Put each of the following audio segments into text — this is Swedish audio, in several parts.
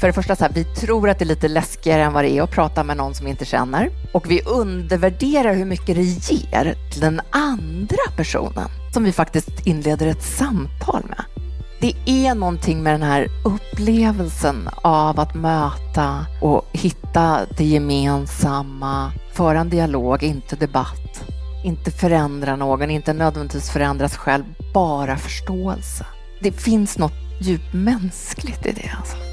För det första, så här, vi tror att det är lite läskigare än vad det är att prata med någon som vi inte känner. Och vi undervärderar hur mycket det ger till den andra personen som vi faktiskt inleder ett samtal med. Det är någonting med den här upplevelsen av att möta och hitta det gemensamma, föra en dialog, inte debatt, inte förändra någon, inte nödvändigtvis förändra sig själv, bara förståelse. Det finns något djupt mänskligt i det. Alltså.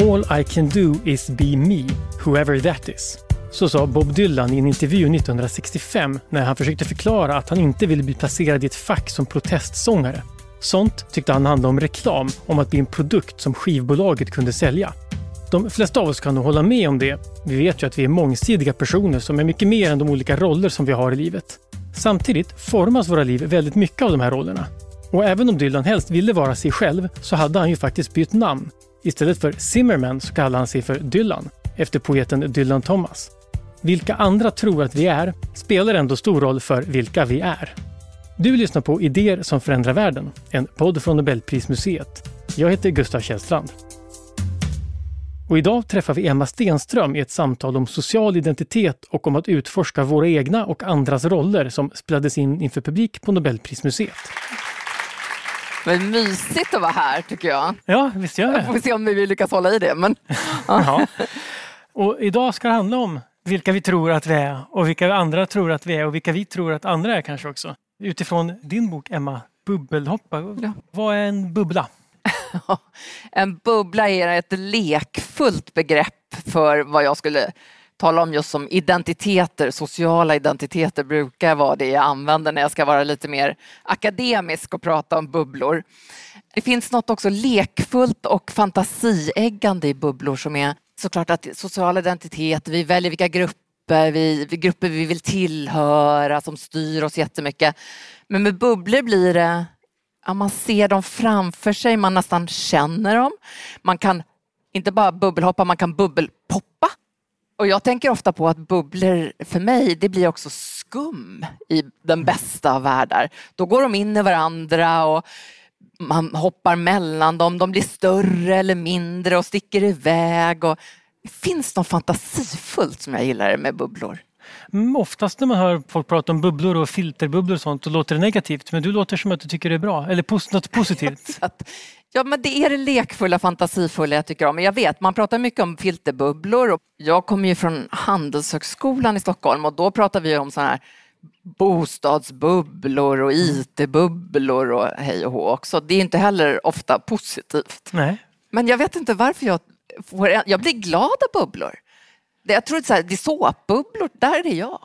All I can do is be me, whoever that is. Så sa Bob Dylan i en intervju 1965 när han försökte förklara att han inte ville bli placerad i ett fack som protestsångare. Sånt tyckte han handlade om reklam, om att bli en produkt som skivbolaget kunde sälja. De flesta av oss kan nog hålla med om det. Vi vet ju att vi är mångsidiga personer som är mycket mer än de olika roller som vi har i livet. Samtidigt formas våra liv väldigt mycket av de här rollerna. Och även om Dylan helst ville vara sig själv så hade han ju faktiskt bytt namn. Istället för Zimmerman så kallar han sig för Dylan, efter poeten Dylan Thomas. Vilka andra tror att vi är spelar ändå stor roll för vilka vi är. Du lyssnar på Idéer som förändrar världen, en podd från Nobelprismuseet. Jag heter Gustav Källstrand. Och idag träffar vi Emma Stenström i ett samtal om social identitet och om att utforska våra egna och andras roller som spelades in inför publik på Nobelprismuseet. Men mysigt att vara här tycker jag. Ja, visst gör det. Får vi se om vi lyckas hålla i det. Men, ja. Och idag ska det handla om vilka vi tror att vi är och vilka andra tror att vi är och vilka vi tror att andra är kanske också. Utifrån din bok Emma, Bubbelhoppa. Ja. Vad är en bubbla? en bubbla är ett lekfullt begrepp för vad jag skulle tala om just som identiteter, sociala identiteter brukar vara det jag använder när jag ska vara lite mer akademisk och prata om bubblor. Det finns något också lekfullt och fantasieggande i bubblor som är såklart att social identitet, vi väljer vilka grupper vi, grupper vi vill tillhöra som styr oss jättemycket. Men med bubblor blir det, ja, man ser dem framför sig, man nästan känner dem. Man kan inte bara bubbelhoppa, man kan bubbelpoppa. Och jag tänker ofta på att bubblor för mig, det blir också skum i den bästa av världar. Då går de in i varandra och man hoppar mellan dem, de blir större eller mindre och sticker iväg. Och det finns något fantasifullt som jag gillar med bubblor. Mm, oftast när man hör folk prata om bubblor och filterbubblor och sånt, då låter det negativt. Men du låter som att du tycker det är bra, eller något positivt. ja, men det är det lekfulla, fantasifulla jag tycker om. Men jag vet, man pratar mycket om filterbubblor. Och jag kommer ju från Handelshögskolan i Stockholm och då pratar vi om sådana här bostadsbubblor och IT-bubblor och hej och hå också. Det är inte heller ofta positivt. Nej. Men jag vet inte varför jag får, jag blir glad av bubblor. Jag tror att det är såpbubblor, där är jag.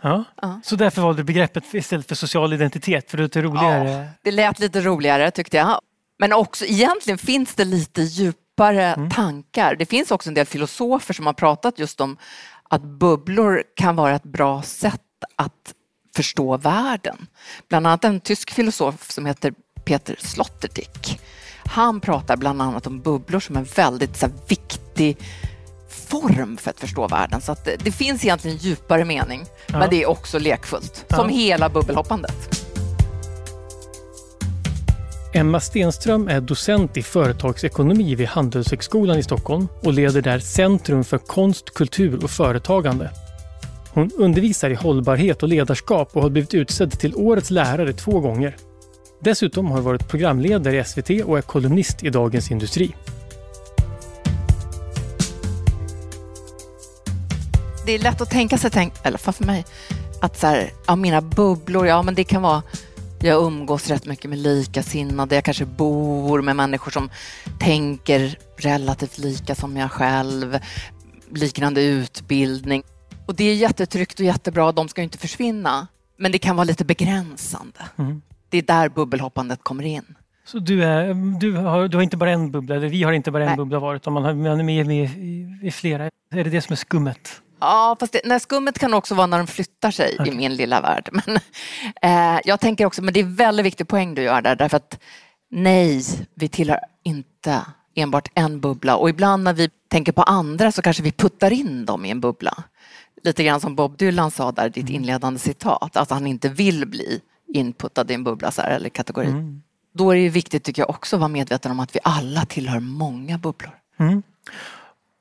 Ja. ja. Så därför valde du begreppet istället för social identitet, för det lät roligare? Ja, det lät lite roligare tyckte jag. Men också egentligen finns det lite djupare mm. tankar. Det finns också en del filosofer som har pratat just om att bubblor kan vara ett bra sätt att förstå världen. Bland annat en tysk filosof som heter Peter Sloterdijk. Han pratar bland annat om bubblor som en väldigt så här, viktig form för att förstå världen. Så att det, det finns egentligen djupare mening, ja. men det är också lekfullt. Ja. Som hela bubbelhoppandet. Emma Stenström är docent i företagsekonomi vid Handelshögskolan i Stockholm och leder där Centrum för konst, kultur och företagande hon undervisar i hållbarhet och ledarskap och har blivit utsedd till Årets lärare två gånger. Dessutom har hon varit programledare i SVT och är kolumnist i Dagens Industri. Det är lätt att tänka sig, tänk, eller för mig, att så här, ja, mina bubblor, ja men det kan vara jag umgås rätt mycket med likasinnade, jag kanske bor med människor som tänker relativt lika som jag själv, liknande utbildning. Och det är jättetryggt och jättebra, de ska inte försvinna. Men det kan vara lite begränsande. Mm. Det är där bubbelhoppandet kommer in. Så du, är, du, har, du har inte bara en bubbla, eller vi har inte bara en Nej. bubbla varit, utan man, har, man är med, med i, i, flera. Är det det som är skummet? Ja, fast det, nej, skummet kan också vara när de flyttar sig okay. i min lilla värld. Men, eh, jag tänker också, men det är väldigt viktig poäng du gör där, därför att nej, vi tillhör inte enbart en bubbla och ibland när vi tänker på andra så kanske vi puttar in dem i en bubbla lite grann som Bob Dylan sa där, ditt inledande citat, att han inte vill bli inputtad i en bubbla så här, eller kategori. Mm. Då är det viktigt tycker jag också att vara medveten om att vi alla tillhör många bubblor. Mm.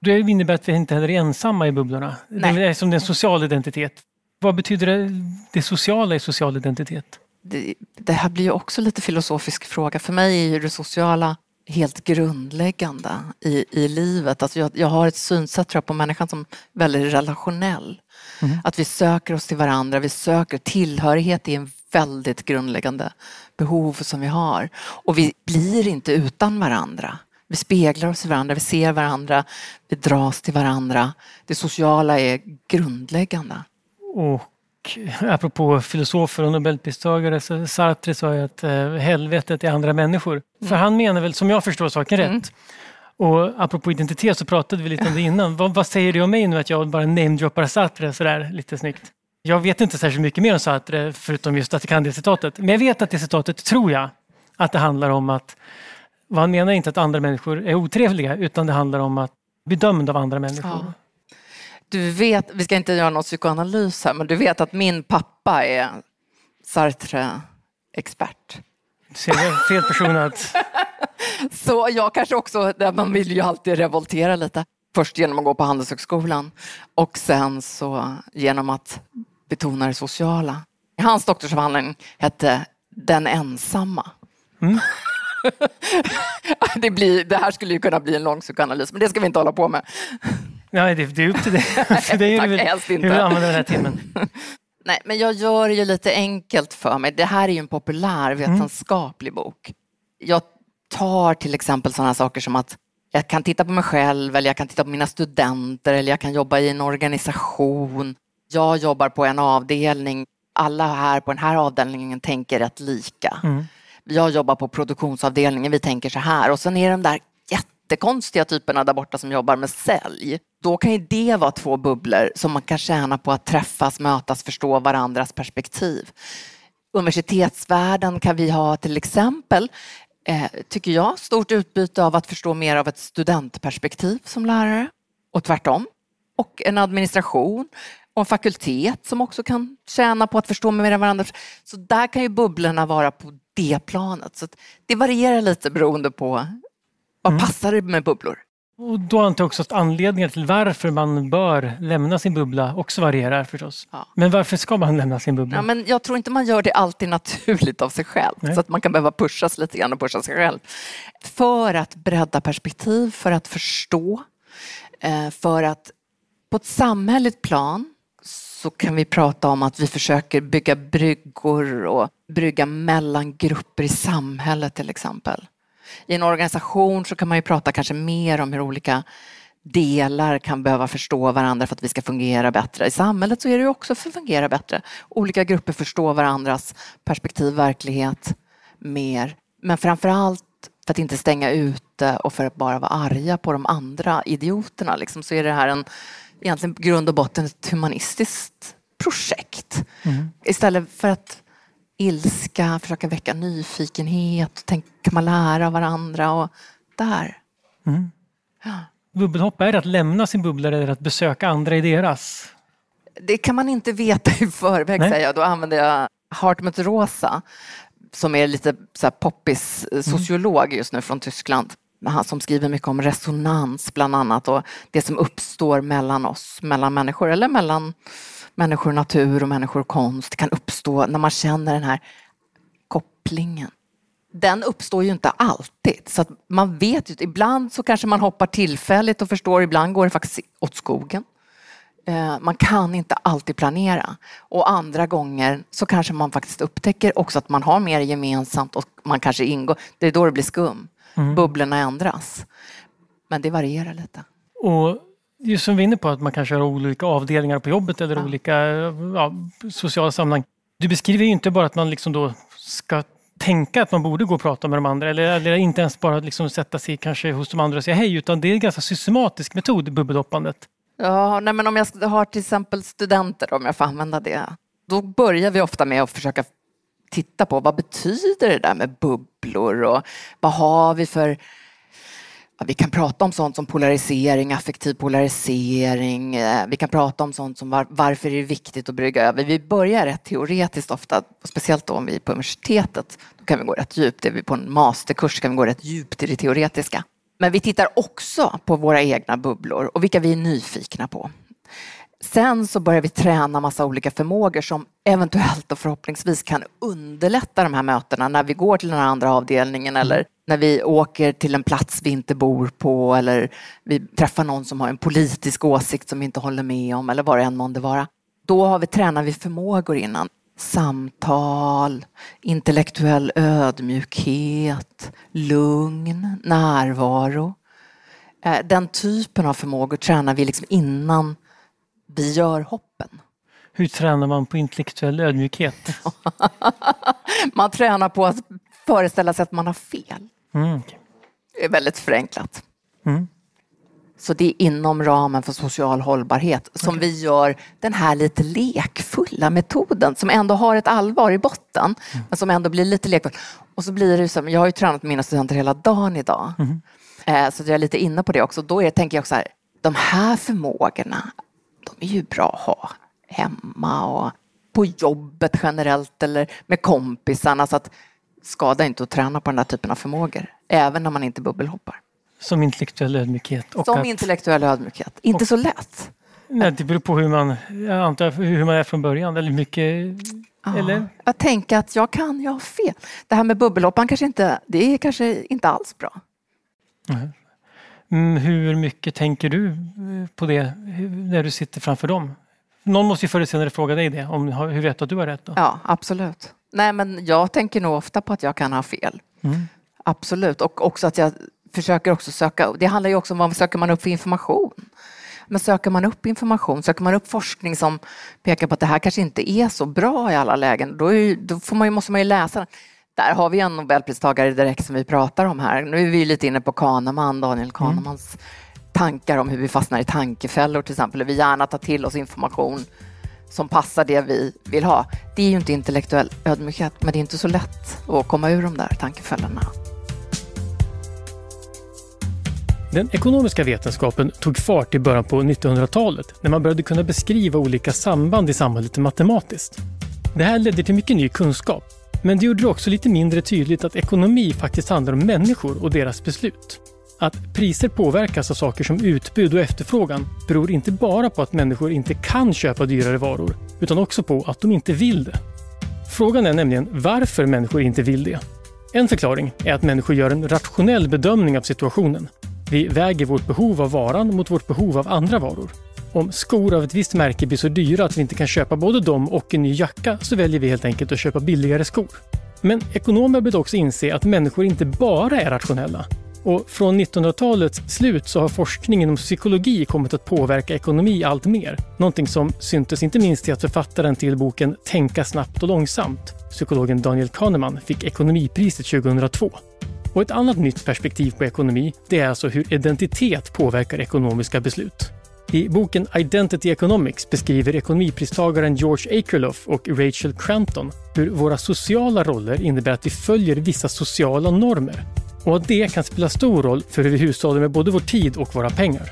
Det innebär att vi inte heller är ensamma i bubblorna. Nej. Det är som en social identitet. Vad betyder det, det sociala i social identitet? Det, det här blir ju också lite filosofisk fråga. För mig är ju det sociala helt grundläggande i, i livet. Alltså jag, jag har ett synsätt tror jag, på människan som väldigt relationell. Mm. Att vi söker oss till varandra, vi söker tillhörighet är en väldigt grundläggande behov som vi har. Och vi blir inte utan varandra. Vi speglar oss i varandra, vi ser varandra, vi dras till varandra. Det sociala är grundläggande. Och apropå filosofer och nobelpristagare, så Sartre sa ju att eh, helvetet är andra människor. För han menar väl, som jag förstår saken Mm. rätt, och apropå identitet så pratade vi lite om det innan. Vad, vad säger det om mig nu att jag bara namedroppar Sartre sådär lite snyggt? Jag vet inte särskilt mycket mer om Sartre förutom just att jag kan det citatet. Men jag vet att det citatet tror jag att det handlar om att vad han menar inte att andra människor är otrevliga utan det handlar om att bli dömd av andra människor. Ja. Du vet, vi ska inte göra någon psykoanalys här, men du vet att min pappa är Sartre-expert. Ser jag fel person att... Så jag kanske också, man vill ju alltid revoltera lite. Först genom att gå på Handelshögskolan och sen så genom att betona det sociala. Hans doktorsavhandling hette Den ensamma. Mm. det, blir, det här skulle ju kunna bli en lång psykoanalys, men det ska vi inte hålla på med. Nej, det, det är upp till dig. För det är Tack, väl helst hur inte. vi använder den här timmen. Nej, men jag gör det ju lite enkelt för mig. Det här är ju en populärvetenskaplig bok. Jag tar till exempel sådana saker som att jag kan titta på mig själv eller jag kan titta på mina studenter eller jag kan jobba i en organisation. Jag jobbar på en avdelning. Alla här på den här avdelningen tänker rätt lika. Mm. Jag jobbar på produktionsavdelningen, vi tänker så här. Och sen är de där jättekonstiga typerna där borta som jobbar med sälj. Då kan ju det vara två bubblor som man kan tjäna på att träffas, mötas, förstå varandras perspektiv. Universitetsvärlden kan vi ha till exempel, eh, tycker jag, stort utbyte av att förstå mer av ett studentperspektiv som lärare och tvärtom. Och en administration och en fakultet som också kan tjäna på att förstå mer av varandra. Så där kan ju bubblorna vara på det planet. Så det varierar lite beroende på vad passar det med bubblor. Och då antar jag också att anledningar till varför man bör lämna sin bubbla också varierar förstås. Ja. Men varför ska man lämna sin bubbla? Ja, men jag tror inte man gör det alltid naturligt av sig själv. Nej. Så att man kan behöva pushas lite grann och pusha sig själv. För att bredda perspektiv, för att förstå. eh, För att på ett samhälleligt plan så kan vi prata om att vi försöker bygga bryggor och brygga mellan grupper i samhället till exempel. I en organisation så kan man ju prata kanske mer om hur olika delar kan behöva förstå varandra för att vi ska fungera bättre. I samhället så är det ju också för att fungera bättre. Olika grupper förstår varandras perspektiv, verklighet mer. Men framför allt för att inte stänga ute och för att bara vara arga på de andra idioterna liksom, så är det här en egentligen grund och botten ett humanistiskt projekt. Mm. Istället för att ilska, försöka väcka nyfikenhet, tänk, kan man lära av varandra och där. Mm. Bubbelhopp, är det att lämna sin bubbla eller att besöka andra i deras? Det kan man inte veta i förväg Nej. säger jag. Då använder jag Hartmut Rosa som är lite så här poppis eh, sociolog just nu från Tyskland. Han som skriver mycket om resonans bland annat och det som uppstår mellan oss, mellan människor eller mellan människor och natur och människor och konst. Det kan uppstå när man känner den här kopplingen. Den uppstår ju inte alltid. Så att man vet ju, ibland så kanske man hoppar tillfälligt och förstår, ibland går det faktiskt åt skogen. Eh, man kan inte alltid planera. Och andra gånger så kanske man faktiskt upptäcker också att man har mer gemensamt och man kanske ingår. Det är då det blir skum. Bubblorna ändras. Men det varierar lite. Och just som vi är inne på att man kanske har olika avdelningar på jobbet eller olika ja, sociala sammanhang. Du beskriver ju inte bara att man liksom då ska tänka att man borde gå och prata med de andra eller, eller inte ens bara liksom sätta sig kanske hos de andra och säga hej utan det är en ganska systematisk metod, bubbelhoppandet. Ja, nej, men om jag har till exempel studenter, om jag får använda det, då börjar vi ofta med att försöka titta på vad betyder det där med bubblor och vad har vi för vi kan prata om sånt som polarisering, affektiv polarisering. Eh, vi kan prata om sånt som var, varför är det viktigt att brygga över. Vi börjar rätt teoretiskt ofta, speciellt då om vi är på universitetet. Då kan vi gå rätt djupt. Är vi på en masterkurs kan vi gå rätt djupt i det teoretiska. Men vi tittar också på våra egna bubblor och vilka vi är nyfikna på. Sen så börjar vi träna massa olika förmågor som eventuellt och förhoppningsvis kan underlätta de här mötena när vi går till den andra avdelningen eller när vi åker till en plats vi inte bor på eller vi träffar någon som har en politisk åsikt som vi inte håller med om eller vad det än månde vara. Då har vi, tränar vi förmågor innan. Samtal, intellektuell ödmjukhet, lugn, närvaro. Eh, den typen av förmågor tränar vi liksom innan vi gör hoppen. Hur tränar man på intellektuell ödmjukhet? man tränar på att föreställa sig att man har fel. Mm. Det är väldigt förenklat. Mm. Så det är inom ramen för social hållbarhet som okay. vi gör den här lite lekfulla metoden som ändå har ett allvar i botten mm. men som ändå blir lite lekfull. Och så blir det som, jag har ju tränat mina studenter hela dagen idag. Mm. Eh, så jag är lite inne på det också. Då är, tänker jag också här, de här förmågorna, är ju bra att ha hemma och på jobbet generellt eller med kompisarna. Så att skada inte att träna på den här typen av förmågor, även när man inte bubbelhoppar. Som intellektuell ödmjukhet? Och Som att... intellektuell ödmjukhet. Inte och... så lätt. Nej, det beror på hur man, jag antar, hur man är från början. Eller mycket, ja, eller? Jag tänker att jag kan, jag har fel. Det här med bubbelhoppan kanske inte, det är kanske inte alls bra. Mm, hur mycket tänker du eh, på det när du sitter framför dem? Någon måste ju förr eller senare fråga dig det. Om, hur vet du att du har rätt? Då? Ja, absolut. Nej, men jag tänker nog ofta på att jag kan ha fel. Mm. Absolut. Och också att jag försöker också söka, det handlar ju också om vad söker man upp för information. Men söker man upp information, söker man upp forskning som pekar på att det här kanske inte är så bra i alla lägen, då, är, då får man ju, måste man ju läsa den. Där har vi en nobelpristagare direkt som vi pratar om här. Nu är vi lite inne på Kahneman, Daniel mm. Kahnemans mm. tankar om hur vi fastnar i tankefällor till exempel. Hur vi gärna tar till oss information som passar det vi vill ha. Det är ju inte intellektuell ödmjukhet, men det är inte så lätt att komma ur de där tankefällorna. Den ekonomiska vetenskapen tog fart i början på 1900-talet när man började kunna beskriva olika samband i samhället matematiskt. Det här ledde till mycket ny kunskap, men det gjorde det också lite mindre tydligt att ekonomi faktiskt handlar om människor och deras beslut. Att priser påverkas av saker som utbud och efterfrågan beror inte bara på att människor inte kan köpa dyrare varor, utan också på att de inte vill det. Frågan är nämligen varför människor inte vill det. En förklaring är att människor gör en rationell bedömning av situationen. Vi väger vårt behov av varan mot vårt behov av andra varor. Om skor av ett visst märke blir så dyra att vi inte kan köpa både dem och en ny jacka så väljer vi helt enkelt att köpa billigare skor. Men ekonomer bör också inse att människor inte bara är rationella. Och från 1900-talets slut så har forskning inom psykologi kommit att påverka ekonomi allt mer. Någonting som syntes inte minst i att författaren till boken Tänka snabbt och långsamt, psykologen Daniel Kahneman, fick ekonomipriset 2002. Och ett annat nytt perspektiv på ekonomi, det är alltså hur identitet påverkar ekonomiska beslut. I boken Identity Economics beskriver ekonomipristagaren George Akerlof och Rachel Cranton hur våra sociala roller innebär att vi följer vissa sociala normer och att det kan spela stor roll för hur vi hushållar med både vår tid och våra pengar.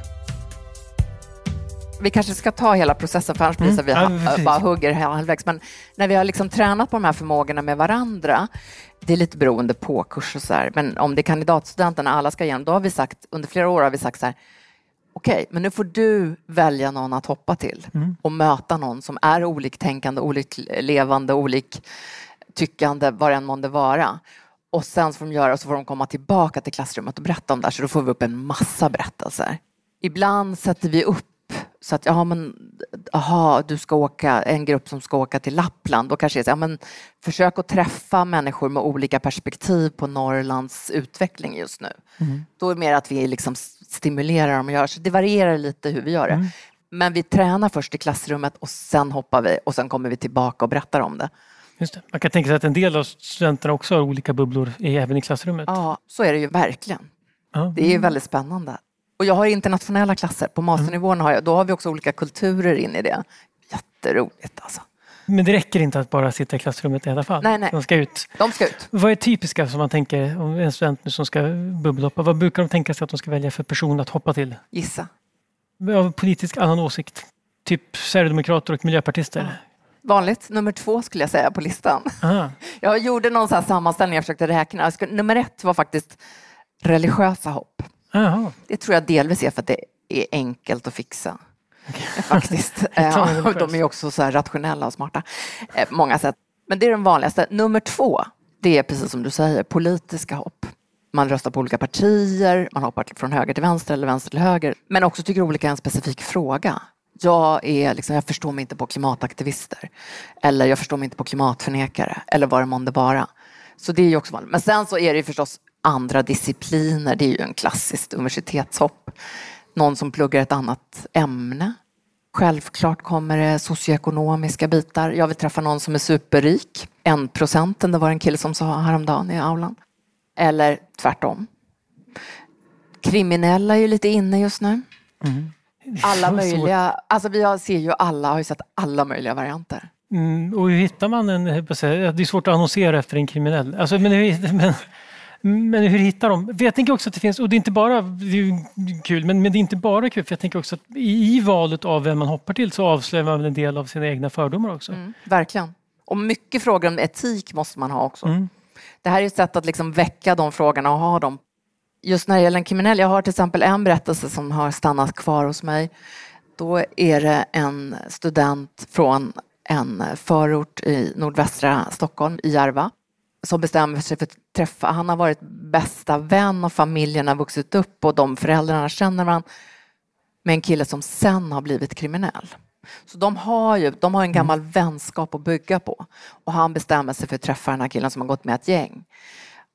Vi kanske ska ta hela processen för annars blir det mm. vi bara hugger halvvägs. Men när vi har liksom tränat på de här förmågorna med varandra, det är lite beroende på kurs och så här, men om det är kandidatstudenterna alla ska igenom, då har vi sagt, under flera år har vi sagt så här, okej, men nu får du välja någon att hoppa till mm. och möta någon som är oliktänkande, oliklevande, oliktyckande, vad det än månde vara. Och sen får de göra, och så får de komma tillbaka till klassrummet och berätta om det här, så då får vi upp en massa berättelser. Ibland sätter vi upp så att, ja men, aha, du ska åka, en grupp som ska åka till Lappland, då kanske det är så, ja men försök att träffa människor med olika perspektiv på Norrlands utveckling just nu. Mm. Då är det mer att vi liksom stimulerar dem att göra, så det varierar lite hur vi gör det. Mm. Men vi tränar först i klassrummet och sen hoppar vi och sen kommer vi tillbaka och berättar om det. Just det. Man kan tänka sig att en del av studenterna också har olika bubblor även i klassrummet. Ja, så är det ju verkligen. Ja. Det är väldigt spännande. Och jag har internationella klasser. På masternivån har jag, då har vi också olika kulturer in i det. Jätteroligt alltså. Men det räcker inte att bara sitta i klassrummet i alla fall. Nej, nej. De ska ut. De ska ut. Vad är typiska som man tänker om en student nu som ska bubbelhoppa? Vad brukar de tänka sig att de ska välja för person att hoppa till? Gissa. Av politisk annan åsikt? Typ Sverigedemokrater och miljöpartister? Vanligt. Nummer två skulle jag säga på listan. Aha. Jag gjorde någon så sammanställning, jag försökte räkna. Nummer ett var faktiskt religiösa hopp. Aha. Det tror jag delvis är för att det är enkelt att fixa. Faktiskt. Eh, en och de är också så rationella och smarta eh, på många sätt. Men det är den vanligaste. Nummer två, det är precis som du säger, politiska hopp. Man röstar på olika partier, man hoppar från höger till vänster eller vänster till höger. Men också tycker olika en specifik fråga. Jag, är liksom, jag förstår mig inte på klimataktivister. Eller jag förstår mig inte på klimatförnekare. Eller vad det månde vara. Så det är ju också vanligt. Men sen så är det ju förstås andra discipliner. Det är ju en klassiskt universitetshopp. Någon som pluggar ett annat ämne. Självklart kommer det socioekonomiska bitar. Jag vill träffa någon som är superrik. En procenten, det var en kille som sa häromdagen i aulan. Eller tvärtom. Kriminella är ju lite inne just nu. Alla Så möjliga, alltså vi ser ju alla, har ju sett alla möjliga varianter. Mm, och hur hittar man en, det är svårt att annonsera efter en kriminell. Alltså, men, men, men hur hittar de? Jag tänker också att det finns, och det är inte bara det är kul, men, men det är inte bara kul, för jag tänker också att i, i valet av vem man hoppar till så avslöjar man en del av sina egna fördomar också. Mm, verkligen. Och mycket frågor om etik måste man ha också. Mm. Det här är ett sätt att liksom väcka de frågorna och ha dem. Just när det gäller en kriminell, jag har till exempel en berättelse som har stannat kvar hos mig. Då är det en student från en förort i nordvästra Stockholm, i Järva, som bestämmer sig för träffa, han har varit bästa vän och familjen har vuxit upp och de föräldrarna känner varandra med en kille som sen har blivit kriminell. Så de har ju de har en gammal vänskap att bygga på. Och han bestämmer sig för att träffa den här killen som har gått med ett gäng.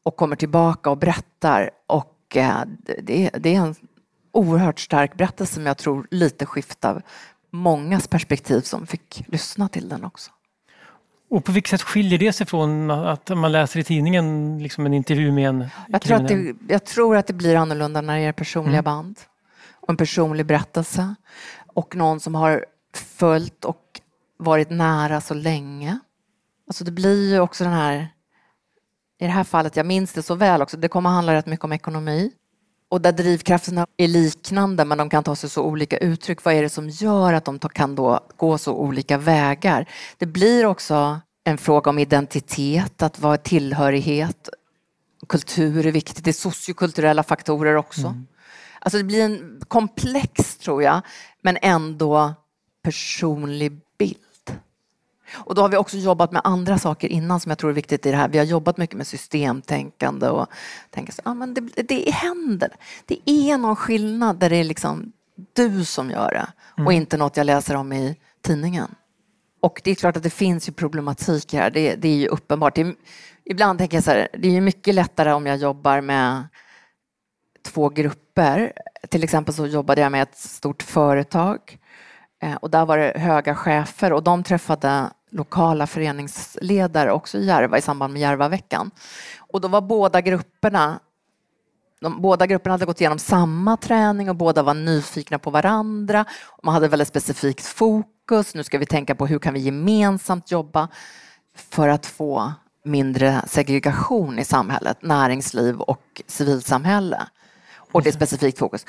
Och kommer tillbaka och berättar. Och eh, det, det är en oerhört stark berättelse som jag tror lite skiftar mångas perspektiv som fick lyssna till den också. Och på vilket sätt skiljer det sig från att man läser i tidningen liksom en intervju med en Jag tror, att det, jag tror att det blir annorlunda när det är personliga band. Och en personlig berättelse. Och någon som har följt och varit nära så länge. Alltså det blir ju också den här, i det här fallet, jag minns det så väl också, det kommer handla rätt mycket om ekonomi. Och där drivkrafterna är liknande men de kan ta sig så olika uttryck. Vad är det som gör att de kan då gå så olika vägar? Det blir också en fråga om identitet, att vara tillhörighet. Kultur är viktigt, det är sociokulturella faktorer också. Alltså det blir en komplex, tror jag, men ändå personlig bild. Och då har vi också jobbat med andra saker innan som jag tror är viktigt i det här. Vi har jobbat mycket med systemtänkande och tänker så, ah, men det, det händer. Det är någon skillnad där det är liksom du som gör det och inte något jag läser om i tidningen. Och det är klart att det finns ju problematik här, det, det är ju uppenbart. Det är, ibland tänker jag så här, det är ju mycket lättare om jag jobbar med två grupper. Till exempel så jobbade jag med ett stort företag eh, och där var det höga chefer och de träffade lokala föreningsledare också i Järva i samband med Järvaveckan. Och då var båda grupperna de, båda grupperna hade gått igenom samma träning och båda var nyfikna på varandra. Och man hade väldigt specifikt fokus. Nu ska vi tänka på hur kan vi gemensamt jobba för att få mindre segregation i samhället, näringsliv och civilsamhälle. Och det är specifikt fokus.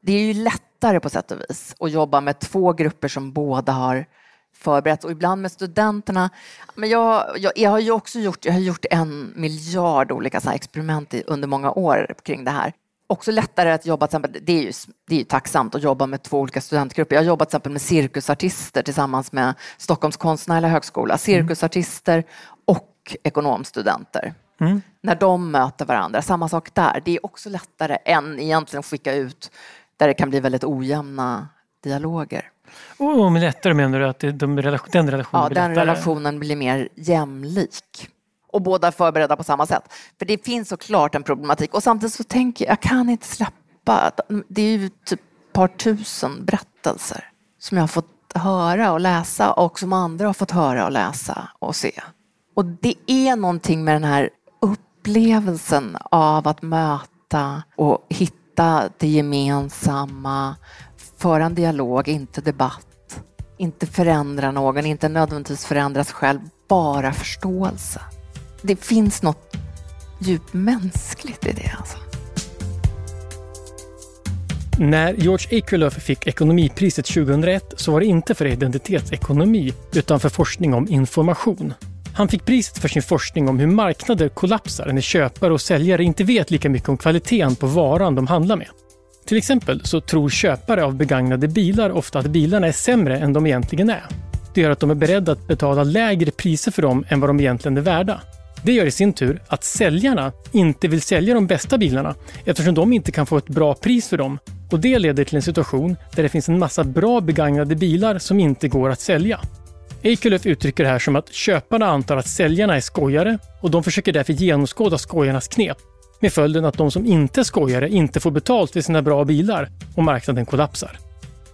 Det är ju lättare på sätt och vis att jobba med två grupper som båda har förberetts och ibland med studenterna. Men jag, jag, jag har ju också gjort, jag har gjort en miljard olika så experiment i, under många år kring det här. Också lättare att jobba, det är, ju, det är ju tacksamt att jobba med två olika studentgrupper. Jag har jobbat till exempel med cirkusartister tillsammans med Stockholms konstnärliga högskola. Cirkusartister och ekonomstudenter. När de möter varandra, samma sak där. Det är också lättare än egentligen att skicka ut där det kan bli väldigt ojämna dialoger. Och med lättare menar du att de relation, den relationen Ja, blir den lättare? relationen blir mer jämlik. Och båda är förberedda på samma sätt. För det finns såklart en problematik. Och samtidigt så tänker jag, jag kan inte släppa. Det är ju typ par tusen berättelser som jag har fått höra och läsa och som andra har fått höra och läsa och se. Och det är någonting med den här upplevelsen av att möta och hitta det gemensamma, föra en dialog, inte debatt. inte förändra någon, inte nödvändigtvis förändra sig själv, bara förståelse. Det finns något djupt mänskligt i det. Alltså. När George Akerlof fick ekonomipriset 2001 så var det inte för identitetsekonomi utan för forskning om information. Han fick priset för sin forskning om hur marknader kollapsar när köpare och säljare inte vet lika mycket om kvaliteten på varan de handlar med. Till exempel så tror köpare av begagnade bilar ofta att bilarna är sämre än de egentligen är. Det gör att de är beredda att betala lägre priser för dem än vad de egentligen är värda. Det gör i sin tur att säljarna inte vill sälja de bästa bilarna eftersom de inte kan få ett bra pris för dem. Och det leder till en situation där det finns en massa bra begagnade bilar som inte går att sälja. Akerlöf uttrycker det här som att köparna antar att säljarna är skojare och de försöker därför genomskåda skojarnas knep. Med följden att de som inte är skojare inte får betalt för sina bra bilar och marknaden kollapsar.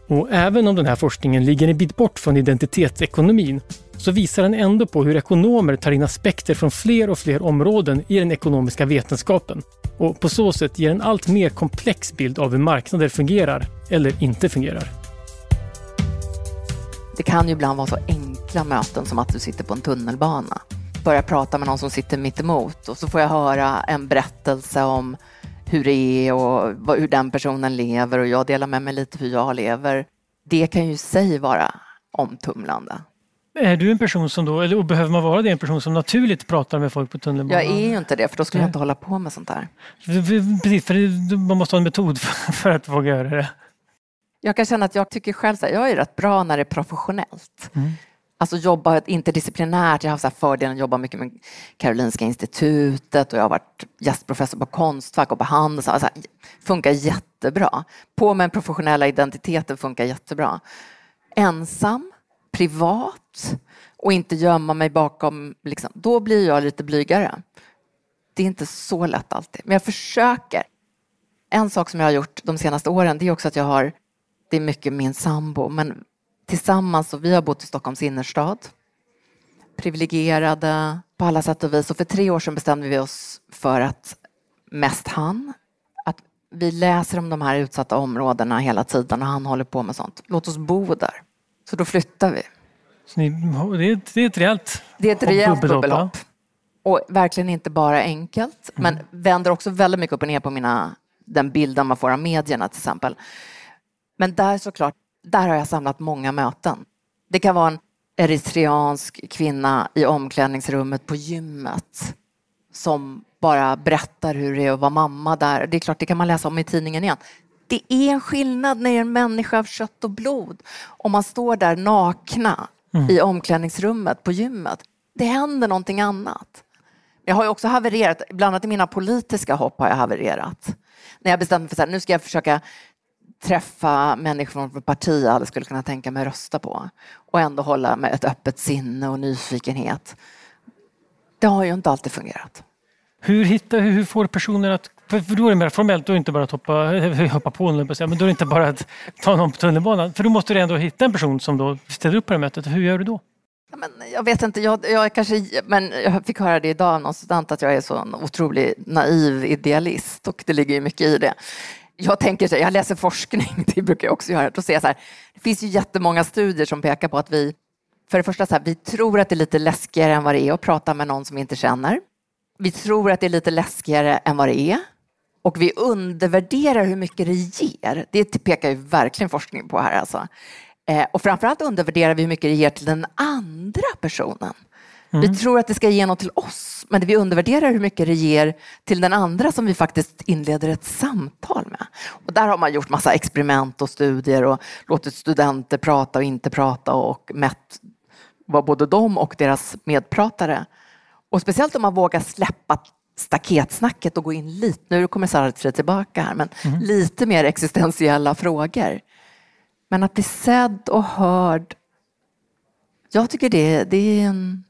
Och även om den här forskningen ligger en bit bort från identitetsekonomin så visar den ändå på hur ekonomer tar in aspekter från fler och fler områden i den ekonomiska vetenskapen och på så sätt ger en allt mer komplex bild av hur marknader fungerar eller inte fungerar. Det kan ju ibland vara så enkla möten som att du sitter på en tunnelbana. Börjar prata med någon som sitter mitt emot och så får jag höra en berättelse om hur det är och hur den personen lever och jag delar med mig lite hur jag lever. Det kan ju i sig vara omtumlande. Är du en person som då, eller behöver man vara det, en person som naturligt pratar med folk på tunnelbanan? Jag är ju inte det, för då skulle jag inte hålla på med sånt där. Precis, för man måste ha en metod för att våga göra det. Jag kan känna att jag tycker själv att jag är rätt bra när det är professionellt. Mm. Alltså jobba interdisciplinärt. Jag har haft fördelen att jobba mycket med Karolinska institutet och jag har varit gästprofessor på Konstfack och på Handels. Alltså, funkar jättebra. På med den professionella identiteten funkar jättebra. Ensam, privat och inte gömma mig bakom, liksom, då blir jag lite blygare. Det är inte så lätt alltid, men jag försöker. En sak som jag har gjort de senaste åren det är också att jag har, det är mycket min sambo, men tillsammans och vi har bott i Stockholms innerstad. Privilegierade på alla sätt och vis. Och för tre år sedan bestämde vi oss för att, mest han, att vi läser om de här utsatta områdena hela tiden och han håller på med sånt. Låt oss bo där. Så då flyttar vi. Ni, det, är, det är ett rejält Det är ett rejält bubbelhopp. Och verkligen inte bara enkelt, mm. men vänder också väldigt mycket upp och ner på mina, den bilden man får av medierna till exempel. Men där såklart, där har jag samlat många möten. Det kan vara en eritreansk kvinna i omklädningsrummet på gymmet som bara berättar hur det är att vara mamma där. Det är klart, det kan man läsa om i tidningen igen. Det är en skillnad när det är en människa av kött och blod. Om man står där nakna mm. i omklädningsrummet på gymmet. Det händer någonting annat. Jag har ju också havererat, bland annat i mina politiska hopp har jag havererat. När jag bestämde mig för att nu ska jag försöka träffa människor från parti jag skulle kunna tänka mig rösta på och ändå hålla med ett öppet sinne och nyfikenhet. Det har ju inte alltid fungerat. Hur, hittar, hur får personer att för då är det mer formellt, då är det inte bara att hoppa, hoppa på men då är det inte bara att ta någon på tunnelbanan. För då måste du ändå hitta en person som då ställer upp på det mötet. Hur gör du då? Men jag vet inte, jag, jag, kanske, men jag fick höra det idag av någon student att jag är så en otroligt naiv idealist och det ligger ju mycket i det. Jag tänker så jag läser forskning, det brukar jag också göra. Då ser jag så här, det finns ju jättemånga studier som pekar på att vi, för det första så här, vi tror att det är lite läskigare än vad det är att prata med någon som vi inte känner. Vi tror att det är lite läskigare än vad det är. Och vi undervärderar hur mycket det ger. Det pekar ju verkligen forskning på här alltså. Eh, och framförallt undervärderar vi hur mycket det ger till den andra personen. Mm. Vi tror att det ska ge något till oss, men vi undervärderar hur mycket det ger till den andra som vi faktiskt inleder ett samtal med. Och där har man gjort massa experiment och studier och låtit studenter prata och inte prata och mätt vad både de och deras medpratare. Och speciellt om man vågar släppa staketsnacket och gå in lite, nu kommer Sartre tillbaka här, men mm. lite mer existentiella frågor. Men att bli sedd och hörd, jag tycker det, det är en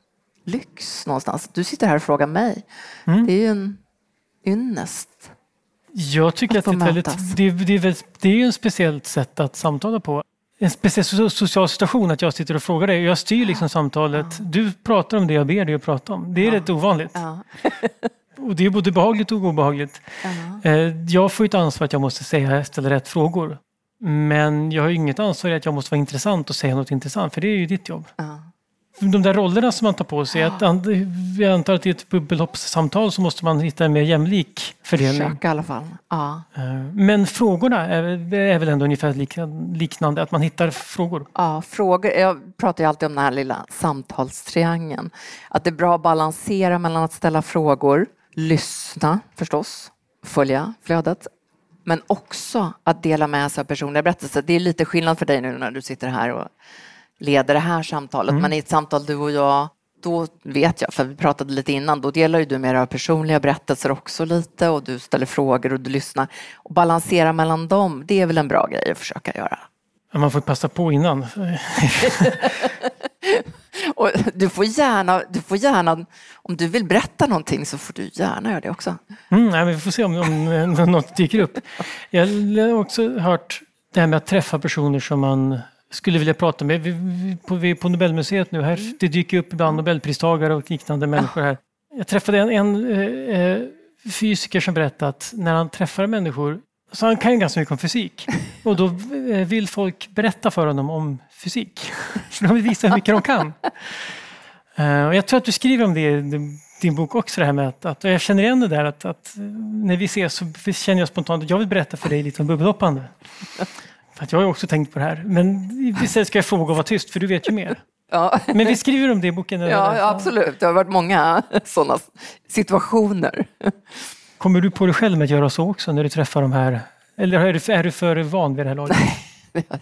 lyx någonstans. Du sitter här och frågar mig. Mm. Det är ju en ynnest. Jag tycker att, att det, är väldigt, det, det, är, det är en speciellt sätt att samtala på. En speciell social situation att jag sitter och frågar dig. Jag styr liksom samtalet. Du pratar om det jag ber dig att prata om. Det är ja. rätt ovanligt. Ja. Och det är både behagligt och obehagligt. Uh-huh. Jag får ett ansvar att jag måste säga, ställa rätt frågor. Men jag har ju inget ansvar att jag måste vara intressant och säga något intressant, för det är ju ditt jobb. De där rollerna som man tar på sig, att jag antar att i ett bubbelhoppssamtal så måste man hitta en mer jämlik fördelning. Försöka i alla fall. Ja. Eh, Men frågorna är, är väl ändå ungefär liknande, att man hittar frågor. Ja, frågor. Jag pratar ju alltid om den här lilla samtalstriangeln. Att det är bra att balansera mellan att ställa frågor, lyssna förstås, följa flödet, men också att dela med sig av personliga berättelser. Det är lite skillnad för dig nu när du sitter här och leder det här samtalet, men i ett samtal du och jag då vet jag, för vi pratade lite innan, då delar ju du med dig av personliga berättelser också lite och du ställer frågor och du lyssnar. Och balansera mellan dem, det är väl en bra grej att försöka göra. Man får passa på innan. Och du får gärna, du får gärna, om du vill berätta någonting så får du gärna göra det också. Mm, nej, vi får se om, om något dyker upp. Jag har också hört det här med att träffa personer som man skulle vilja prata med. Vi, vi, på, vi är på Nobelmuseet nu. Här, det dyker upp ibland Nobelpristagare och liknande människor här. Jag träffade en, en eh, eh, fysiker som berättade att när han träffar människor så han kan ju ganska mycket om fysik. Och då eh, vill folk berätta för honom om fysik. För de vill visa hur mycket de kan. Eh, och jag tror att du skriver om det i din- bok också, det här med att, att och jag känner igen det där att, att eh, när vi ses så känner jag spontant att jag vill berätta för dig lite om bubbelhoppande. För att jag har också tänkt på det här. Men istället ska jag fråga och vara tyst, för du vet ju mer. Ja, Men vi skriver om det i boken. ja, ja absolut. Det har varit många sådana situationer. Kommer du på dig själv med att göra så också när du träffar de här? Eller är du, är du för van vid det här laget?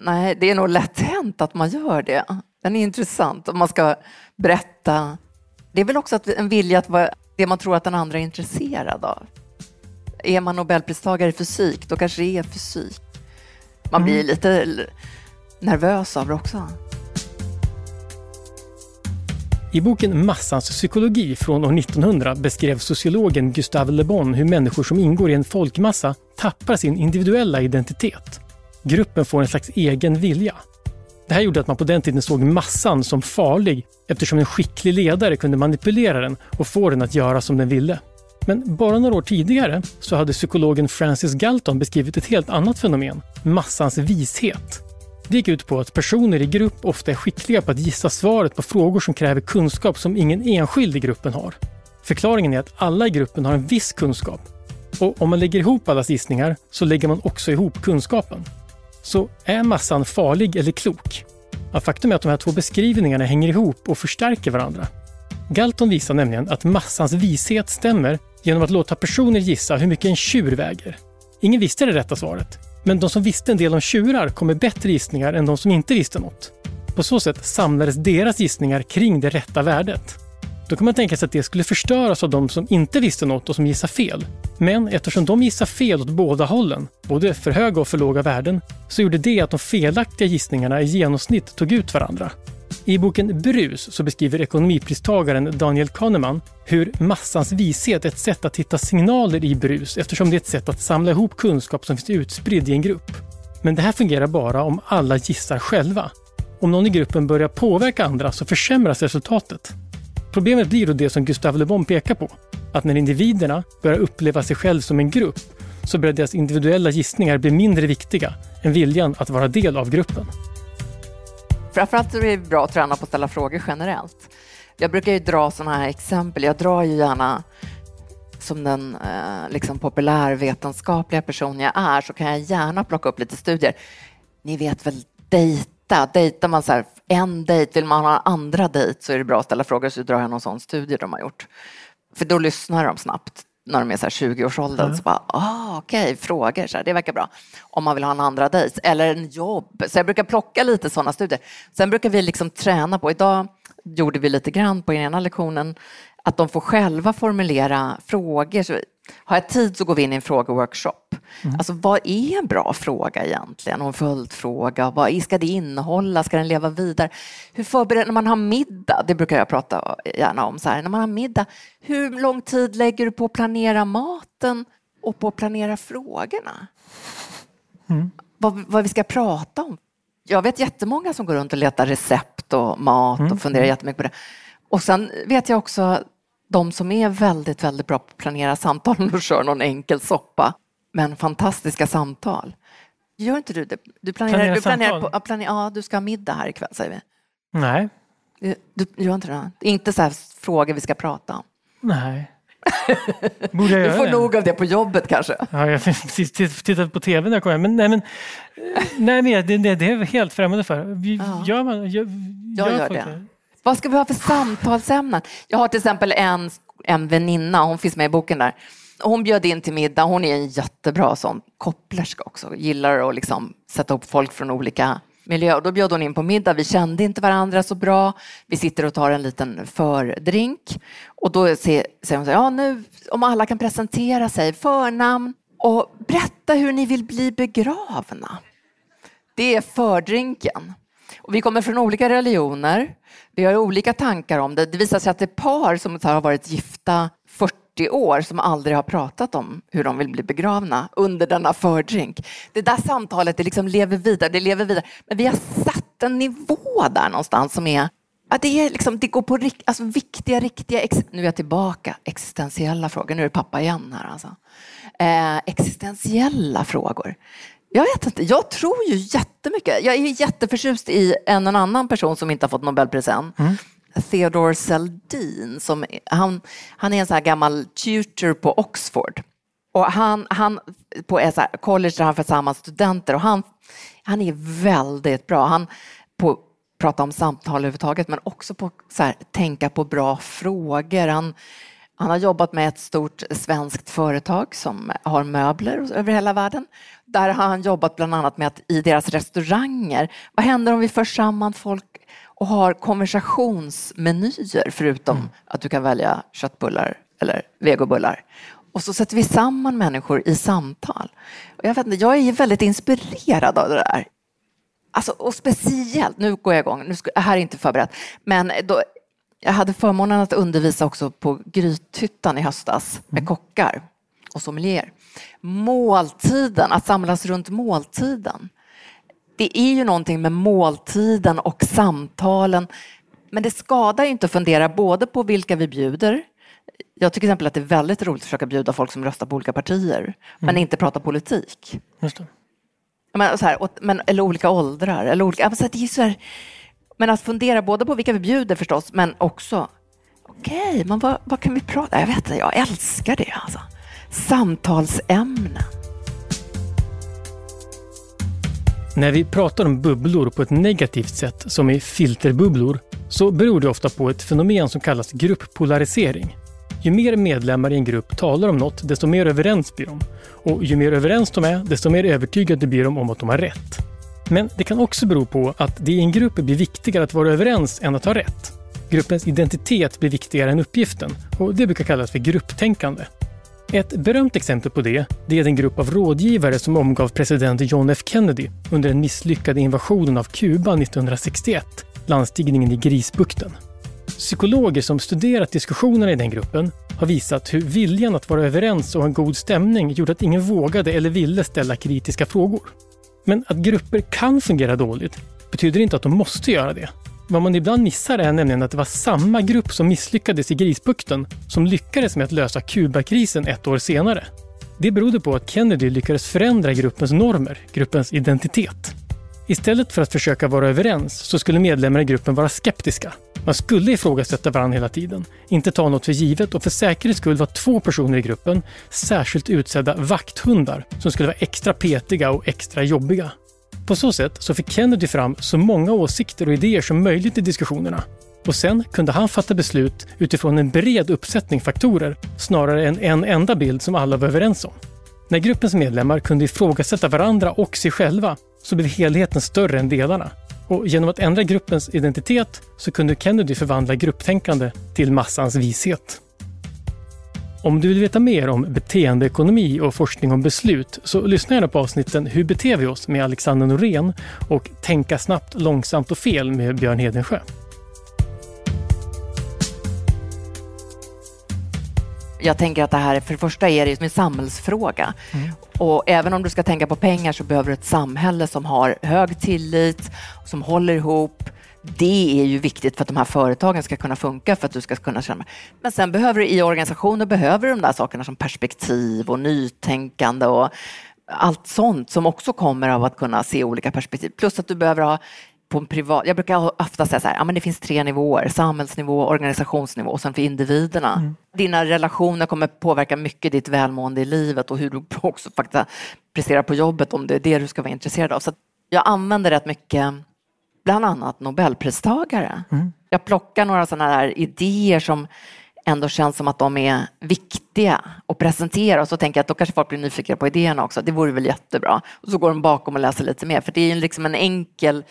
Nej, det är nog lätt hänt att man gör det. Den är intressant om man ska berätta. Det är väl också en vilja att vara det man tror att den andra är intresserad av. Är man nobelpristagare i fysik, då kanske det är fysik. Man blir lite l- nervös av det också. I boken Massans psykologi från år 1900 beskrev sociologen Gustave Le Bon hur människor som ingår i en folkmassa tappar sin individuella identitet. Gruppen får en slags egen vilja. Det här gjorde att man på den tiden såg massan som farlig eftersom en skicklig ledare kunde manipulera den och få den att göra som den ville. Men bara några år tidigare så hade psykologen Francis Galton beskrivit ett helt annat fenomen, massans vishet. Det gick ut på att personer i grupp ofta är skickliga på att gissa svaret på frågor som kräver kunskap som ingen enskild i gruppen har. Förklaringen är att alla i gruppen har en viss kunskap. Och om man lägger ihop allas gissningar så lägger man också ihop kunskapen. Så är massan farlig eller klok? Ja, faktum är att de här två beskrivningarna hänger ihop och förstärker varandra. Galton visar nämligen att massans vishet stämmer genom att låta personer gissa hur mycket en tjur väger. Ingen visste det rätta svaret, men de som visste en del om tjurar kom med bättre gissningar än de som inte visste något. På så sätt samlades deras gissningar kring det rätta värdet. Då kan man tänka sig att det skulle förstöras av de som inte visste något och som gissar fel. Men eftersom de gissar fel åt båda hållen, både för höga och för låga värden, så gjorde det att de felaktiga gissningarna i genomsnitt tog ut varandra. I boken Brus så beskriver ekonomipristagaren Daniel Kahneman hur massans vishet är ett sätt att hitta signaler i brus eftersom det är ett sätt att samla ihop kunskap som finns utspridd i en grupp. Men det här fungerar bara om alla gissar själva. Om någon i gruppen börjar påverka andra så försämras resultatet. Problemet blir då det som Gustave Le Bon pekar på, att när individerna börjar uppleva sig själv som en grupp så börjar deras individuella gissningar bli mindre viktiga än viljan att vara del av gruppen. Framförallt är det bra att träna på att ställa frågor generellt. Jag brukar ju dra sådana här exempel. Jag drar ju gärna som den eh, liksom populärvetenskapliga person jag är så kan jag gärna plocka upp lite studier. Ni vet väl dejta? Dejtar man så här, en dejt, vill man ha en andra dejt så är det bra att ställa frågor så drar jag någon sån studie de har gjort. För då lyssnar de snabbt när de är så här 20-årsåldern. Mm. Så bara, ah, okej, frågor, så här, det verkar bra. Om man vill ha en andra dejt eller en jobb. Så jag brukar plocka lite sådana studier. Sen brukar vi liksom träna på, idag gjorde vi lite grann på ena lektionen, att de får själva formulera frågor. Så har jag tid så går vi in i en frågeworkshop. Alltså vad är en bra fråga egentligen? Och en följdfråga. Vad ska det innehålla? Ska den leva vidare? Hur förbereder när man har middag? Det brukar jag prata gärna om. Så här, när man har middag, hur lång tid lägger du på att planera maten och på att planera frågorna? Vad, vad vi ska prata om. Jag vet jättemånga som går runt och letar recept och mat och funderar jättemycket på det. Och sen vet jag också de som är väldigt, väldigt bra på att planera samtal och kör någon enkel soppa, men fantastiska samtal. Gör inte du det? Du planerar, Planera du planerar på, planer, ja, du ska ha middag här ikväll, säger vi. Nej. Du, du gör inte det? Inte så här frågor vi ska prata om. Nej. Borde jag Du göra får det? nog av det på jobbet kanske. Ja, jag har precis titt- tittat på tv när jag kom hem. Men, nej, men, eh, nej, men det, det, det är helt främmande för. Vi, Ja. Gör man, gör, Jag gör folk det. Vad ska vi ha för samtalsämnen? Jag har till exempel en, en väninna, hon finns med i boken där. Hon bjöd in till middag, hon är en jättebra sån kopplerska också, gillar att liksom sätta upp folk från olika miljöer. Och Då bjöd hon in på middag, vi kände inte varandra så bra. Vi sitter och tar en liten fördrink. Och då säger hon så här, ja nu om alla kan presentera sig, förnamn och berätta hur ni vill bli begravna. Det är fördrinken. Och vi kommer från olika religioner. Vi har olika tankar om det. Det visar sig att det är par som har varit gifta 40 år som aldrig har pratat om hur de vill bli begravna under denna fördrink. Det där samtalet det liksom lever vidare, det lever vidare. Men vi har satt en nivå där någonstans som är att det, är liksom, det går på rikt, alltså, viktiga, riktiga... Ex- nu är jag tillbaka. Existentiella frågor. Nu är det pappa igen här. Alltså. Eh, existentiella frågor. Jag vet inte. Jag tror ju jättemycket. Jag är jätteförtjust i en och annan person som inte har fått Nobelpris än. Theodore Seldin. Som, han, han är en sån här gammal tutor på Oxford. Och han, han på ett så college där han får samman studenter och han, han är väldigt bra. Han på prata om samtal överhuvudtaget men också på så här, tänka på bra frågor. Han, han har jobbat med ett stort svenskt företag som har möbler över hela världen. Där har han jobbat bland annat med att i deras restauranger, vad händer om vi för samman folk och har konversationsmenyer förutom att du kan välja köttbullar eller vegobullar. Och så sätter vi samman människor i samtal. Och jag, vet inte, jag är väldigt inspirerad av det där. Alltså, och speciellt, nu går jag igång, nu ska, här är inte förberett, men då, jag hade förmånen att undervisa också på Grythyttan i höstas med kockar och sommelier. Måltiden, att samlas runt måltiden. Det är ju någonting med måltiden och samtalen. Men det skadar ju inte att fundera både på vilka vi bjuder. Jag tycker till exempel att det är väldigt roligt att försöka bjuda folk som röstar på olika partier, men inte prata politik. Just det. Men, så här, men, eller olika åldrar. Eller olika, alltså, det är så här, men att fundera både på vilka vi bjuder förstås, men också okej, men vad, vad kan vi prata Jag vet inte, jag älskar det. Alltså. Samtalsämnen. När vi pratar om bubblor på ett negativt sätt, som i filterbubblor, så beror det ofta på ett fenomen som kallas grupppolarisering. Ju mer medlemmar i en grupp talar om något, desto mer överens blir de. Och ju mer överens de är, desto mer övertygade blir de om att de har rätt. Men det kan också bero på att det i en grupp blir viktigare att vara överens än att ha rätt. Gruppens identitet blir viktigare än uppgiften och det brukar kallas för grupptänkande. Ett berömt exempel på det, det är den grupp av rådgivare som omgav president John F Kennedy under den misslyckade invasionen av Kuba 1961, landstigningen i Grisbukten. Psykologer som studerat diskussionerna i den gruppen har visat hur viljan att vara överens och en god stämning gjorde att ingen vågade eller ville ställa kritiska frågor. Men att grupper kan fungera dåligt betyder inte att de måste göra det. Vad man ibland missar är nämligen att det var samma grupp som misslyckades i Grisbukten som lyckades med att lösa Kubakrisen ett år senare. Det berodde på att Kennedy lyckades förändra gruppens normer, gruppens identitet. Istället för att försöka vara överens så skulle medlemmar i gruppen vara skeptiska. Man skulle ifrågasätta varandra hela tiden, inte ta något för givet och för säkerhets skull var två personer i gruppen särskilt utsedda vakthundar som skulle vara extra petiga och extra jobbiga. På så sätt så fick Kennedy fram så många åsikter och idéer som möjligt i diskussionerna. Och sen kunde han fatta beslut utifrån en bred uppsättning faktorer snarare än en enda bild som alla var överens om. När gruppens medlemmar kunde ifrågasätta varandra och sig själva så blev helheten större än delarna. Och genom att ändra gruppens identitet så kunde Kennedy förvandla grupptänkande till massans vishet. Om du vill veta mer om beteendeekonomi och forskning om beslut så lyssna gärna på avsnitten Hur beter vi oss med Alexander Norén och Tänka snabbt, långsamt och fel med Björn Hedensjö. Jag tänker att det här, för det första är det en samhällsfråga. Och även om du ska tänka på pengar så behöver du ett samhälle som har hög tillit, som håller ihop. Det är ju viktigt för att de här företagen ska kunna funka, för att du ska kunna känna. Men sen behöver du i organisationer behöver du de där sakerna som perspektiv och nytänkande och allt sånt som också kommer av att kunna se olika perspektiv. Plus att du behöver ha på en privat... Jag brukar ofta säga så här, ja, men det finns tre nivåer, samhällsnivå, organisationsnivå och sen för individerna. Mm. Dina relationer kommer påverka mycket ditt välmående i livet och hur du också faktiskt presterar på jobbet om det är det du ska vara intresserad av. Så jag använder rätt mycket, bland annat Nobelpristagare. Mm. Jag plockar några sådana här idéer som ändå känns som att de är viktiga att presentera och så tänker jag att då kanske folk blir nyfikna på idéerna också. Det vore väl jättebra. Och så går de bakom och läser lite mer för det är liksom en enkel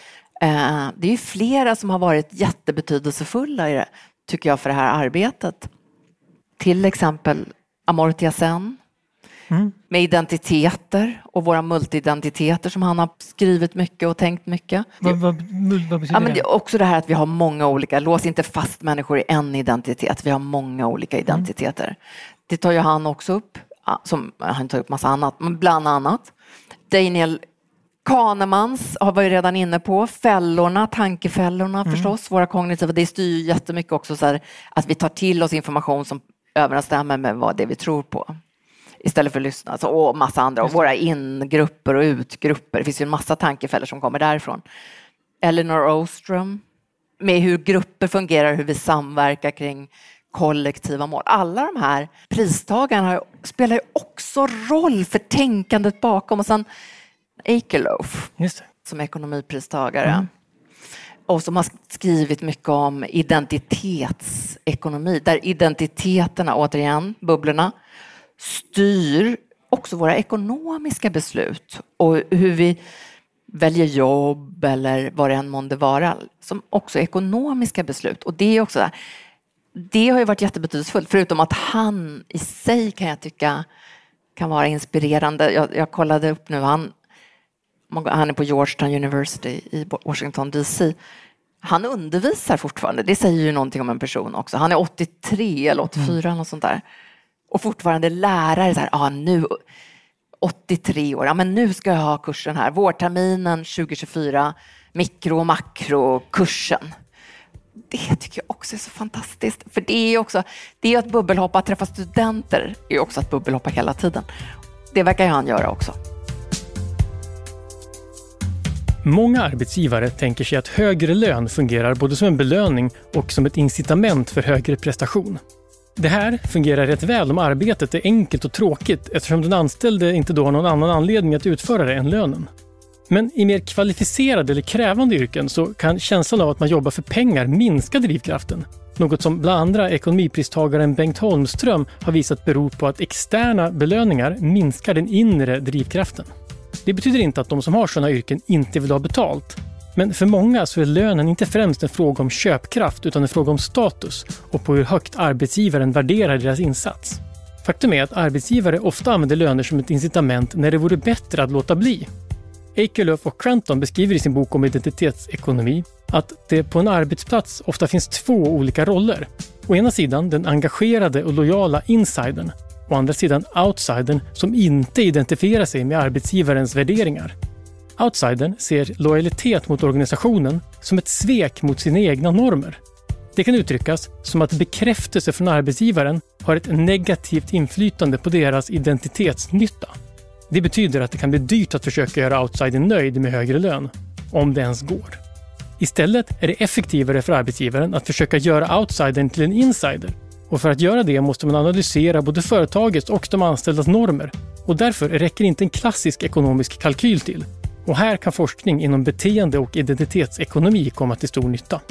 det är flera som har varit jättebetydelsefulla i det, tycker jag, för det här arbetet. Till exempel Amartya Sen mm. med identiteter och våra multidentiteter som han har skrivit mycket och tänkt mycket. Vad, vad, vad betyder ja, men det? Också det här att vi har många olika, lås inte fast människor i en identitet, vi har många olika mm. identiteter. Mm. Det tar ju han också upp, som, han tar upp massa annat, men bland annat Daniel Kahnemans har vi redan inne på. Fällorna, tankefällorna mm. förstås, våra kognitiva. Det styr jättemycket också så här, att vi tar till oss information som överensstämmer med vad det vi tror på. Istället för att lyssna. Alltså, och massa andra. Och våra ingrupper och utgrupper. Det finns ju en massa tankefällor som kommer därifrån. Elinor Ostrom. Med hur grupper fungerar, hur vi samverkar kring kollektiva mål. Alla de här pristagarna spelar ju också roll för tänkandet bakom. Och sen Akerlof som ekonomipristagare. Mm. Och som har skrivit mycket om identitetsekonomi, där identiteterna, återigen, bubblorna, styr också våra ekonomiska beslut och hur vi väljer jobb eller vad det än månde vara, som också ekonomiska beslut. Och det är också det har ju varit jättebetydelsefullt, förutom att han i sig kan jag tycka kan vara inspirerande. Jag, jag kollade upp nu, han han är på Georgetown University i Washington DC. Han undervisar fortfarande, det säger ju någonting om en person också. Han är 83 eller 84 mm. eller sånt där. Och fortfarande lärare, så här, ah, nu, 83 år, ja, men nu ska jag ha kursen här. Vårterminen 2024, mikro och makrokursen. Det tycker jag också är så fantastiskt. För det är också, det är att bubbelhoppa, träffa studenter är också att bubbelhoppa hela tiden. Det verkar ju han göra också. Många arbetsgivare tänker sig att högre lön fungerar både som en belöning och som ett incitament för högre prestation. Det här fungerar rätt väl om arbetet är enkelt och tråkigt eftersom den anställde inte då har någon annan anledning att utföra det än lönen. Men i mer kvalificerade eller krävande yrken så kan känslan av att man jobbar för pengar minska drivkraften. Något som bland andra ekonomipristagaren Bengt Holmström har visat beror på att externa belöningar minskar den inre drivkraften. Det betyder inte att de som har sådana yrken inte vill ha betalt. Men för många så är lönen inte främst en fråga om köpkraft utan en fråga om status och på hur högt arbetsgivaren värderar deras insats. Faktum är att arbetsgivare ofta använder löner som ett incitament när det vore bättre att låta bli. Akerlöf och Cranton beskriver i sin bok om identitetsekonomi att det på en arbetsplats ofta finns två olika roller. Å ena sidan den engagerade och lojala insidern Å andra sidan outsidern som inte identifierar sig med arbetsgivarens värderingar. Outsidern ser lojalitet mot organisationen som ett svek mot sina egna normer. Det kan uttryckas som att bekräftelse från arbetsgivaren har ett negativt inflytande på deras identitetsnytta. Det betyder att det kan bli dyrt att försöka göra outsidern nöjd med högre lön, om det ens går. Istället är det effektivare för arbetsgivaren att försöka göra outsidern till en insider och för att göra det måste man analysera både företagets och de anställdas normer. Och därför räcker inte en klassisk ekonomisk kalkyl till. Och här kan forskning inom beteende och identitetsekonomi komma till stor nytta.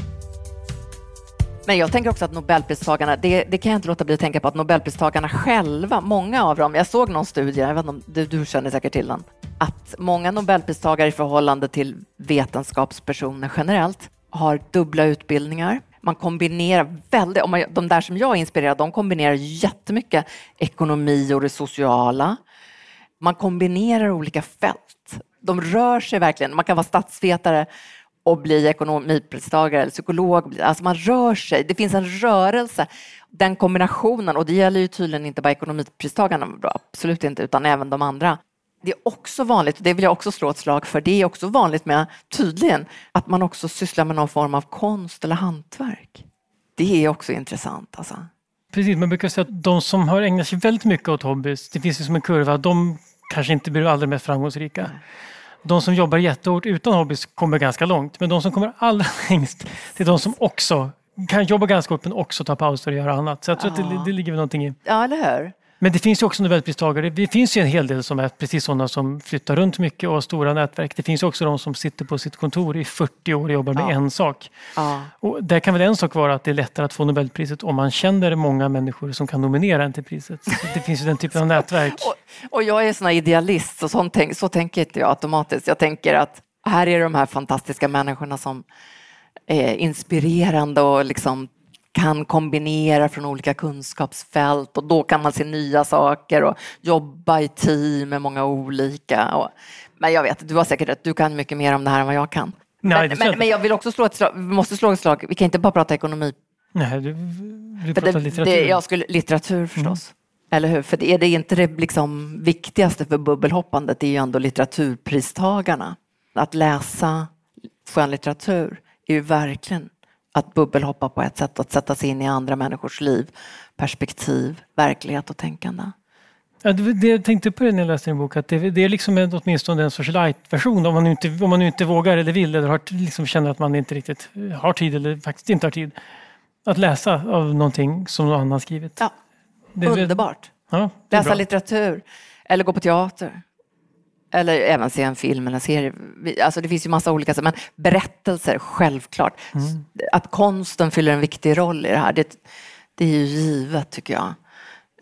Men jag tänker också att Nobelpristagarna, det, det, kan jag inte låta bli att tänka på, att Nobelpristagarna själva, många av dem, jag såg någon studie, jag vet inte om du, du känner säkert till den, att många Nobelpristagare i förhållande till vetenskapspersoner generellt har dubbla utbildningar man kombinerar väldigt, om man, de där som jag är inspirerad de kombinerar jättemycket ekonomi och det sociala. Man kombinerar olika fält. De rör sig verkligen. Man kan vara statsvetare och bli ekonomipristagare eller psykolog. Alltså man rör sig. Det finns en rörelse. Den kombinationen, och det gäller ju tydligen inte bara ekonomipristagarna, absolut inte, utan även de andra det är också vanligt, och det vill jag också slå ett slag för, det är också vanligt med, tydligen, att man också sysslar med någon form av konst eller hantverk. Det är också intressant. Alltså. Precis, man brukar säga att de som har ägnat sig väldigt mycket åt hobbys, det finns ju som en kurva, de kanske inte blir allra mest framgångsrika. De som jobbar jättehårt utan hobbys kommer ganska långt. Men de som kommer allra längst, det är de som också kan jobba ganska hårt men också ta pauser och göra annat. Så jag tror ja. att det, det ligger väl någonting i. Ja, eller hur? Men det finns ju också Nobelpristagare. Det finns ju en hel del som är precis sådana som flyttar runt mycket och har stora nätverk. Det finns också de som sitter på sitt kontor i 40 år och jobbar med ja. en sak. Ja. Och där kan väl en sak vara att det är lättare att få Nobelpriset om man känner många människor som kan nominera en till priset. Så det finns ju den typen av nätverk. och, och, jag är sån idealist, så, sånt, så tänker inte jag automatiskt. Jag tänker att här är de här fantastiska människorna som är inspirerande och liksom kan kombinera från olika kunskapsfält och då kan man se nya saker och jobba i team med många olika. Och, men jag vet, du har säkert rätt, du kan mycket mer om det här än vad jag kan. Nej, men, men, men, jag vill också slå ett slag, vi måste slå ett slag, vi kan inte bara prata ekonomi. Nej, du, du pratar det, litteratur. Det, jag skulle, litteratur förstås. Mm. Eller hur? För det är det inte det liksom viktigaste för bubbelhoppandet, det är ju ändå litteraturpristagarna. Att läsa skönlitteratur är ju verkligen att bubbelhoppa på ett sätt, att sätta sig in i andra människors liv, perspektiv, verklighet och tänkande. Ja, det, det, jag tänkte på det när jag läste din bok, att det, det är liksom en, åtminstone en sorts light-version om man, nu inte, om man inte vågar eller vill eller har, liksom känner att man inte riktigt har tid eller faktiskt inte har tid att läsa av någonting som någon annan skrivit. Ja, underbart. Ja, läsa bra. litteratur eller gå på teater. Eller även se en film eller en serie. Alltså det finns ju massa olika, men berättelser, självklart. Mm. Att konsten fyller en viktig roll i det här, det, det är ju givet tycker jag.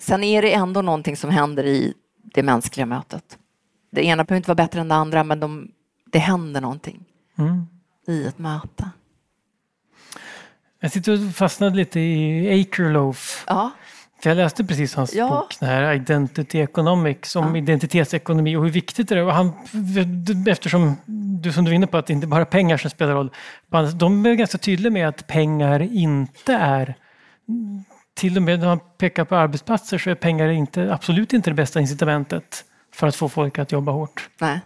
Sen är det ändå någonting som händer i det mänskliga mötet. Det ena behöver inte vara bättre än det andra, men de, det händer någonting mm. i ett möte. Jag sitter och fastnade lite i Akerlof. Ja. Jag läste precis hans ja. bok, den här Identity Economics, om ja. identitetsekonomi och hur viktigt det är. Och han, eftersom du som du är inne på att det inte bara är pengar som spelar roll. De är ganska tydliga med att pengar inte är till och med när man pekar på arbetsplatser så är pengar inte, absolut inte det bästa incitamentet för att få folk att jobba hårt. Nej.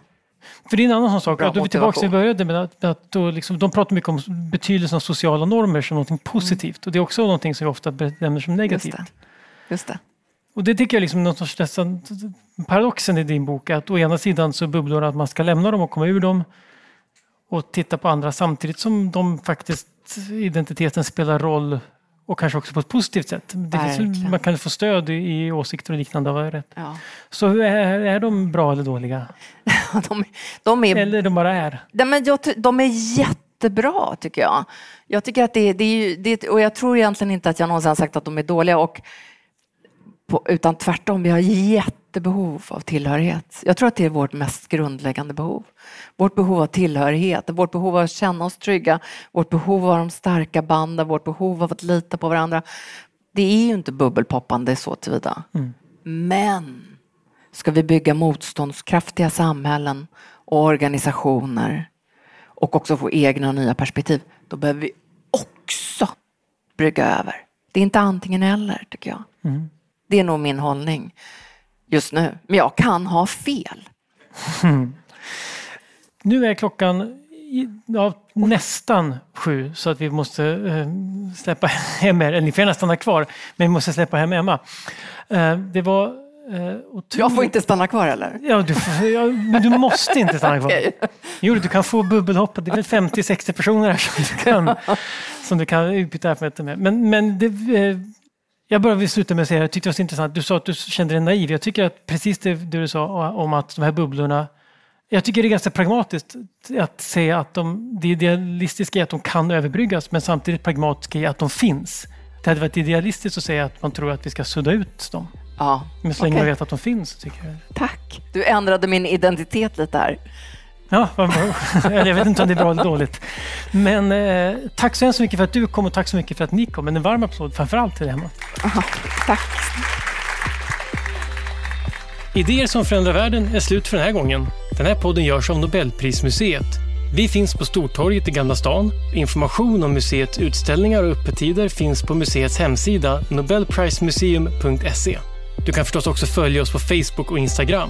För det är en annan sån sak. Bra att då vi tillbaka till började med att, att då liksom, de pratar mycket om betydelsen av sociala normer som något positivt. Mm. Och det är också någonting som vi ofta benämner som negativt. Just det. Och det tycker jag liksom någon sorts nästan paradoxen i din bok att å ena sidan så bubblor att man ska lämna dem och komma ur dem och titta på andra samtidigt som de faktiskt identiteten spelar roll och kanske också på ett positivt sätt. Finns, man kan få stöd i, åsikter och liknande. Av rätt. Ja. Så är, är de bra eller dåliga? de, de är, eller de bara är? De, men jag, de är jättebra tycker jag. Jag tycker att det, det är det, och jag tror egentligen inte att jag någonsin sagt att de är dåliga. Och på, utan tvärtom, vi har jättebehov av tillhörighet. Jag tror att det är vårt mest grundläggande behov. Vårt behov av tillhörighet, vårt behov av att känna oss trygga, vårt behov av de starka banden, vårt behov av att lita på varandra. Det är ju inte bubbelpoppande så tillvida. Mm. Men ska vi bygga motståndskraftiga samhällen och organisationer och också få egna och nya perspektiv, då behöver vi också brygga över. Det är inte antingen eller, tycker jag. Mm. Det är nog min hållning just nu. Men jag kan ha fel. Mm. Nu är klockan ja, nästan sju så att vi måste äh, släppa hem er. Ni får gärna stanna kvar, men vi måste släppa hem Emma. Äh, det var äh, Jag får inte stanna kvar eller? Ja, du, ja, men du måste inte stanna kvar. okay. Jo, du kan få bubbelhoppa. Det är väl 50-60 personer här som du kan, som du kan utbyta erfarenheter med. Men, men det, jag bara vill sluta med att säga, jag tyckte det var så intressant, du sa att du kände dig naiv. Jag tycker att precis det du sa om att de här bubblorna, jag tycker det är ganska pragmatiskt att säga att de, det idealistiska är att de kan överbryggas men samtidigt pragmatiska är att de finns. Det hade varit idealistiskt att säga att man tror att vi ska sudda ut dem. Ja, men så länge okay. man vet att de finns. Tycker jag. Tack! Du ändrade min identitet lite här. Ja, jag vet inte om det är bra eller dåligt. Men eh, tack så hemskt mycket för att du kom och tack så mycket för att ni kom. Men en varm applåd framförallt till Emma. tack. Idéer som förändrar världen är slut för den här gången. Den här podden görs av Nobelprismuseet. Vi finns på Stortorget i Gamla stan. Information om museets utställningar och öppettider finns på museets hemsida nobelprismuseum.se. Du kan förstås också följa oss på Facebook och Instagram.